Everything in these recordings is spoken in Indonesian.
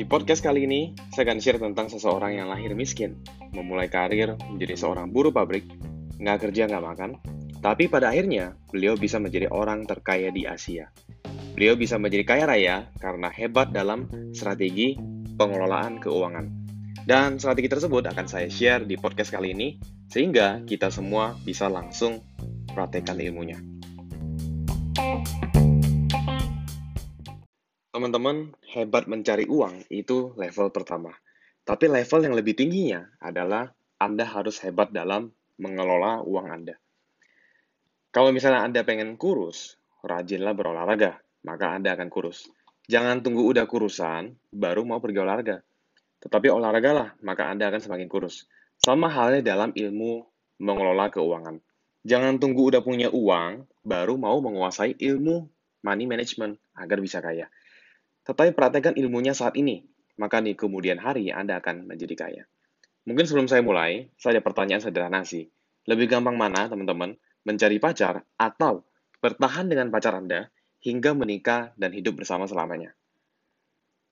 Di podcast kali ini, saya akan share tentang seseorang yang lahir miskin, memulai karir menjadi seorang buruh pabrik, nggak kerja nggak makan, tapi pada akhirnya beliau bisa menjadi orang terkaya di Asia. Beliau bisa menjadi kaya raya karena hebat dalam strategi pengelolaan keuangan. Dan strategi tersebut akan saya share di podcast kali ini, sehingga kita semua bisa langsung praktekkan ilmunya. Teman-teman, hebat mencari uang itu level pertama. Tapi level yang lebih tingginya adalah Anda harus hebat dalam mengelola uang Anda. Kalau misalnya Anda pengen kurus, rajinlah berolahraga, maka Anda akan kurus. Jangan tunggu udah kurusan, baru mau pergi olahraga. Tetapi olahragalah, maka Anda akan semakin kurus. Sama halnya dalam ilmu mengelola keuangan. Jangan tunggu udah punya uang, baru mau menguasai ilmu money management agar bisa kaya. Tetapi praktekkan ilmunya saat ini, maka di kemudian hari Anda akan menjadi kaya. Mungkin sebelum saya mulai, saya ada pertanyaan sederhana sih. Lebih gampang mana, teman-teman, mencari pacar atau bertahan dengan pacar Anda hingga menikah dan hidup bersama selamanya?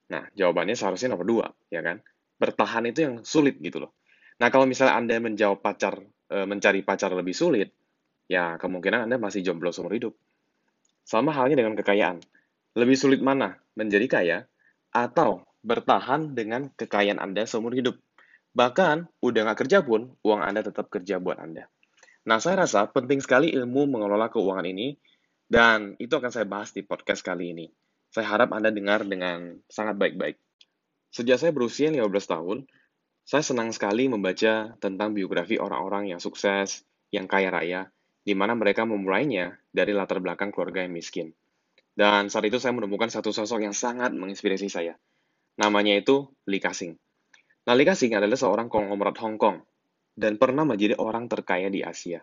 Nah, jawabannya seharusnya nomor dua, ya kan? Bertahan itu yang sulit gitu loh. Nah, kalau misalnya Anda menjawab pacar, e, mencari pacar lebih sulit, ya kemungkinan Anda masih jomblo seumur hidup. Sama halnya dengan kekayaan. Lebih sulit mana? Menjadi kaya atau bertahan dengan kekayaan Anda seumur hidup? Bahkan, udah nggak kerja pun, uang Anda tetap kerja buat Anda. Nah, saya rasa penting sekali ilmu mengelola keuangan ini, dan itu akan saya bahas di podcast kali ini. Saya harap Anda dengar dengan sangat baik-baik. Sejak saya berusia 15 tahun, saya senang sekali membaca tentang biografi orang-orang yang sukses, yang kaya raya, di mana mereka memulainya dari latar belakang keluarga yang miskin. Dan saat itu saya menemukan satu sosok yang sangat menginspirasi saya. Namanya itu Li Ka-shing. Nah, Li Ka-shing adalah seorang konglomerat Hong Kong dan pernah menjadi orang terkaya di Asia.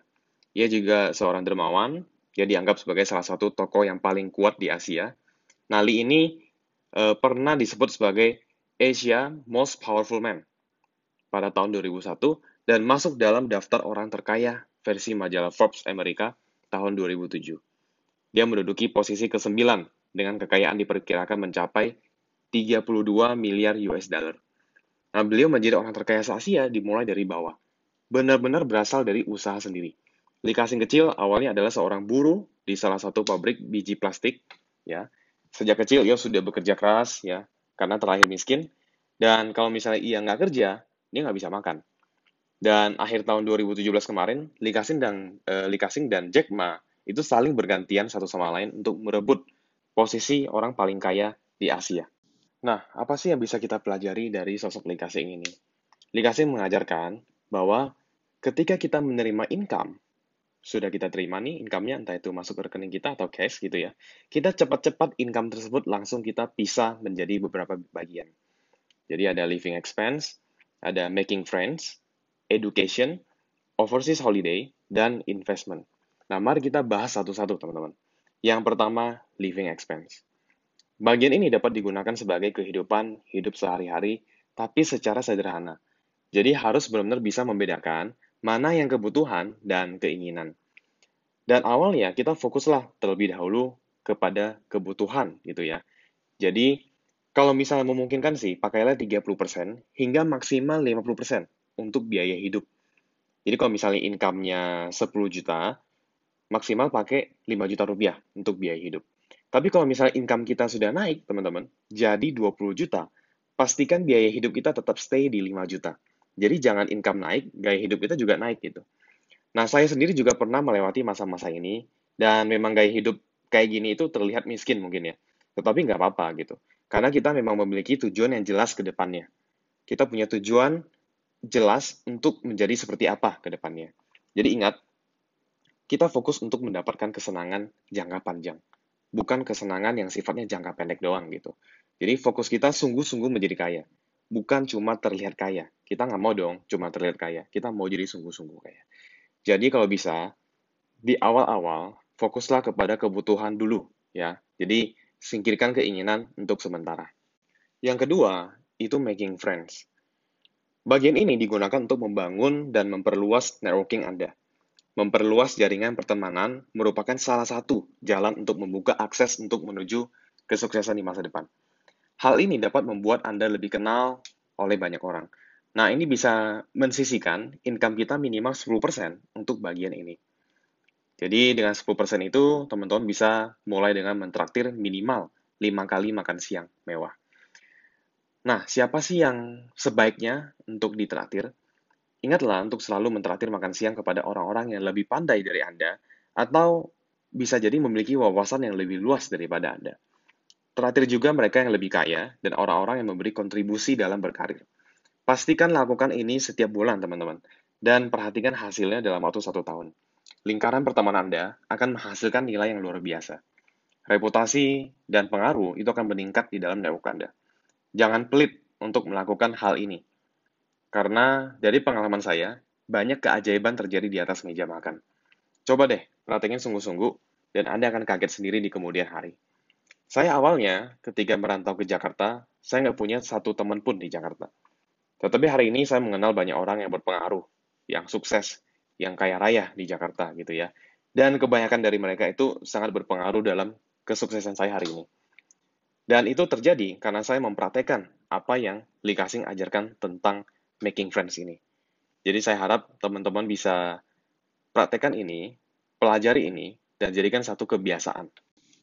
Ia juga seorang dermawan, ia dianggap sebagai salah satu tokoh yang paling kuat di Asia. Nah, Li ini e, pernah disebut sebagai Asia Most Powerful Man pada tahun 2001 dan masuk dalam daftar orang terkaya versi majalah Forbes Amerika tahun 2007. Dia menduduki posisi ke-9 dengan kekayaan diperkirakan mencapai 32 miliar US dollar. Nah, beliau menjadi orang terkaya se-Asia dimulai dari bawah. Benar-benar berasal dari usaha sendiri. Li kecil awalnya adalah seorang buruh di salah satu pabrik biji plastik. Ya, sejak kecil ia sudah bekerja keras ya karena terlahir miskin. Dan kalau misalnya ia nggak kerja, dia nggak bisa makan. Dan akhir tahun 2017 kemarin, Li dan, uh, Li Ka-shing dan Jack Ma itu saling bergantian satu sama lain untuk merebut posisi orang paling kaya di Asia. Nah, apa sih yang bisa kita pelajari dari sosok Li ini? Li mengajarkan bahwa ketika kita menerima income, sudah kita terima nih income-nya, entah itu masuk ke rekening kita atau cash gitu ya, kita cepat-cepat income tersebut langsung kita pisah menjadi beberapa bagian. Jadi ada living expense, ada making friends, education, overseas holiday, dan investment. Nah, mari kita bahas satu-satu, teman-teman. Yang pertama, living expense. Bagian ini dapat digunakan sebagai kehidupan hidup sehari-hari, tapi secara sederhana. Jadi harus benar-benar bisa membedakan mana yang kebutuhan dan keinginan. Dan awalnya kita fokuslah terlebih dahulu kepada kebutuhan gitu ya. Jadi kalau misalnya memungkinkan sih, pakailah 30% hingga maksimal 50% untuk biaya hidup. Jadi kalau misalnya income-nya 10 juta, maksimal pakai 5 juta rupiah untuk biaya hidup. Tapi kalau misalnya income kita sudah naik, teman-teman, jadi 20 juta, pastikan biaya hidup kita tetap stay di 5 juta. Jadi jangan income naik, gaya hidup kita juga naik gitu. Nah, saya sendiri juga pernah melewati masa-masa ini, dan memang gaya hidup kayak gini itu terlihat miskin mungkin ya. Tetapi nggak apa-apa gitu. Karena kita memang memiliki tujuan yang jelas ke depannya. Kita punya tujuan jelas untuk menjadi seperti apa ke depannya. Jadi ingat, kita fokus untuk mendapatkan kesenangan jangka panjang, bukan kesenangan yang sifatnya jangka pendek doang gitu. Jadi fokus kita sungguh-sungguh menjadi kaya, bukan cuma terlihat kaya. Kita nggak mau dong cuma terlihat kaya, kita mau jadi sungguh-sungguh kaya. Jadi kalau bisa, di awal-awal fokuslah kepada kebutuhan dulu ya. Jadi singkirkan keinginan untuk sementara. Yang kedua, itu making friends. Bagian ini digunakan untuk membangun dan memperluas networking Anda. Memperluas jaringan pertemanan merupakan salah satu jalan untuk membuka akses untuk menuju kesuksesan di masa depan. Hal ini dapat membuat Anda lebih kenal oleh banyak orang. Nah, ini bisa mensisikan income kita minimal 10% untuk bagian ini. Jadi dengan 10% itu, teman-teman bisa mulai dengan mentraktir minimal 5 kali makan siang mewah. Nah, siapa sih yang sebaiknya untuk ditraktir? Ingatlah untuk selalu mentraktir makan siang kepada orang-orang yang lebih pandai dari Anda, atau bisa jadi memiliki wawasan yang lebih luas daripada Anda. Terakhir juga mereka yang lebih kaya dan orang-orang yang memberi kontribusi dalam berkarir. Pastikan lakukan ini setiap bulan, teman-teman, dan perhatikan hasilnya dalam waktu satu tahun. Lingkaran pertemanan Anda akan menghasilkan nilai yang luar biasa. Reputasi dan pengaruh itu akan meningkat di dalam network Anda. Jangan pelit untuk melakukan hal ini. Karena dari pengalaman saya, banyak keajaiban terjadi di atas meja makan. Coba deh, perhatikan sungguh-sungguh, dan Anda akan kaget sendiri di kemudian hari. Saya awalnya, ketika merantau ke Jakarta, saya nggak punya satu teman pun di Jakarta. Tetapi hari ini saya mengenal banyak orang yang berpengaruh, yang sukses, yang kaya raya di Jakarta gitu ya. Dan kebanyakan dari mereka itu sangat berpengaruh dalam kesuksesan saya hari ini. Dan itu terjadi karena saya mempraktekkan apa yang Lee Kasing ajarkan tentang making friends ini. Jadi saya harap teman-teman bisa praktekkan ini, pelajari ini, dan jadikan satu kebiasaan.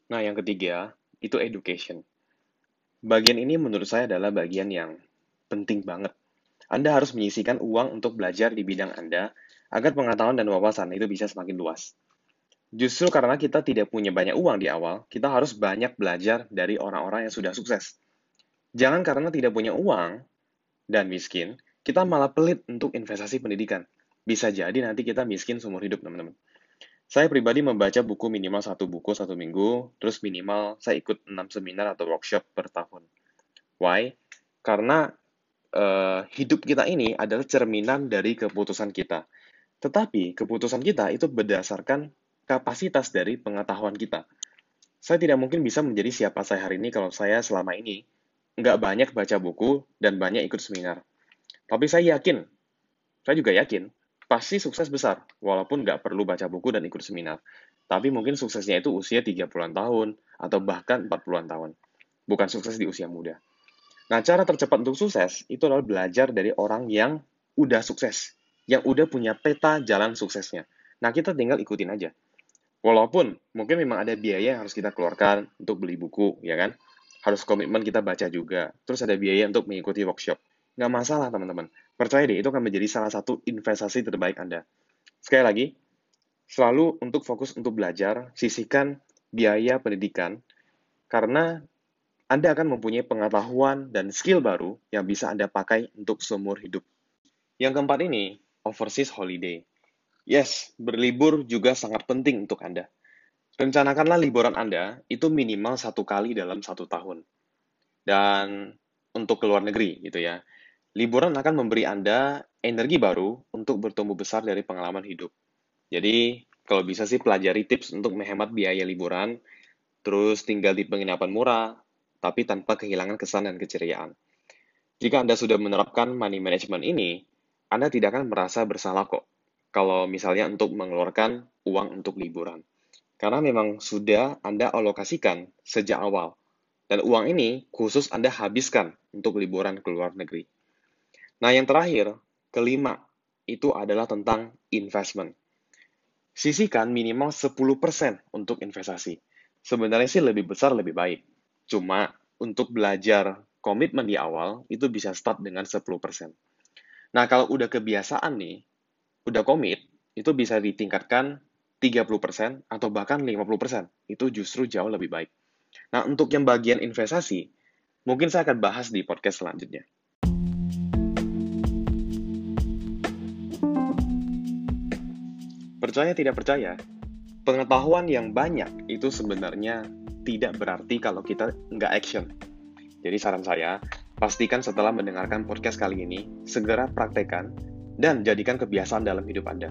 Nah, yang ketiga, itu education. Bagian ini menurut saya adalah bagian yang penting banget anda harus menyisikan uang untuk belajar di bidang Anda agar pengetahuan dan wawasan itu bisa semakin luas. Justru karena kita tidak punya banyak uang di awal, kita harus banyak belajar dari orang-orang yang sudah sukses. Jangan karena tidak punya uang dan miskin, kita malah pelit untuk investasi pendidikan. Bisa jadi nanti kita miskin seumur hidup, teman-teman. Saya pribadi membaca buku minimal satu buku satu minggu, terus minimal saya ikut enam seminar atau workshop per tahun. Why? Karena uh, hidup kita ini adalah cerminan dari keputusan kita. Tetapi keputusan kita itu berdasarkan kapasitas dari pengetahuan kita. Saya tidak mungkin bisa menjadi siapa saya hari ini kalau saya selama ini nggak banyak baca buku dan banyak ikut seminar. Tapi saya yakin, saya juga yakin, pasti sukses besar, walaupun nggak perlu baca buku dan ikut seminar. Tapi mungkin suksesnya itu usia 30-an tahun, atau bahkan 40-an tahun. Bukan sukses di usia muda. Nah, cara tercepat untuk sukses itu adalah belajar dari orang yang udah sukses, yang udah punya peta jalan suksesnya. Nah, kita tinggal ikutin aja. Walaupun mungkin memang ada biaya yang harus kita keluarkan untuk beli buku, ya kan? Harus komitmen kita baca juga. Terus ada biaya untuk mengikuti workshop. Nggak masalah, teman-teman. Percaya deh, itu akan menjadi salah satu investasi terbaik Anda. Sekali lagi, selalu untuk fokus untuk belajar, sisihkan biaya pendidikan, karena anda akan mempunyai pengetahuan dan skill baru yang bisa Anda pakai untuk seumur hidup. Yang keempat ini, overseas holiday. Yes, berlibur juga sangat penting untuk Anda. Rencanakanlah liburan Anda itu minimal satu kali dalam satu tahun. Dan untuk ke luar negeri gitu ya. Liburan akan memberi Anda energi baru untuk bertumbuh besar dari pengalaman hidup. Jadi, kalau bisa sih pelajari tips untuk menghemat biaya liburan, terus tinggal di penginapan murah, tapi tanpa kehilangan kesan dan keceriaan. Jika Anda sudah menerapkan money management ini, Anda tidak akan merasa bersalah kok kalau misalnya untuk mengeluarkan uang untuk liburan. Karena memang sudah Anda alokasikan sejak awal. Dan uang ini khusus Anda habiskan untuk liburan ke luar negeri. Nah, yang terakhir, kelima, itu adalah tentang investment. Sisihkan minimal 10% untuk investasi. Sebenarnya sih lebih besar lebih baik. Cuma untuk belajar komitmen di awal itu bisa start dengan 10%. Nah, kalau udah kebiasaan nih, udah komit, itu bisa ditingkatkan 30% atau bahkan 50%. Itu justru jauh lebih baik. Nah, untuk yang bagian investasi, mungkin saya akan bahas di podcast selanjutnya. Percaya tidak percaya, pengetahuan yang banyak itu sebenarnya tidak berarti kalau kita nggak action. Jadi saran saya, pastikan setelah mendengarkan podcast kali ini, segera praktekkan dan jadikan kebiasaan dalam hidup Anda.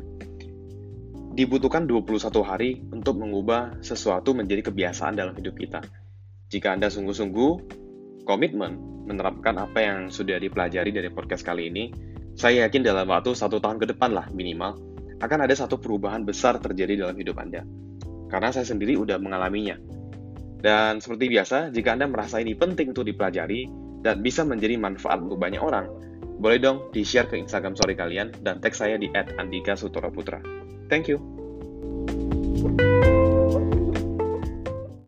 Dibutuhkan 21 hari untuk mengubah sesuatu menjadi kebiasaan dalam hidup kita. Jika Anda sungguh-sungguh komitmen menerapkan apa yang sudah dipelajari dari podcast kali ini, saya yakin dalam waktu satu tahun ke depan lah minimal, akan ada satu perubahan besar terjadi dalam hidup Anda. Karena saya sendiri udah mengalaminya. Dan seperti biasa, jika Anda merasa ini penting untuk dipelajari dan bisa menjadi manfaat untuk banyak orang, boleh dong di-share ke Instagram story kalian dan tag saya di @andika Thank you.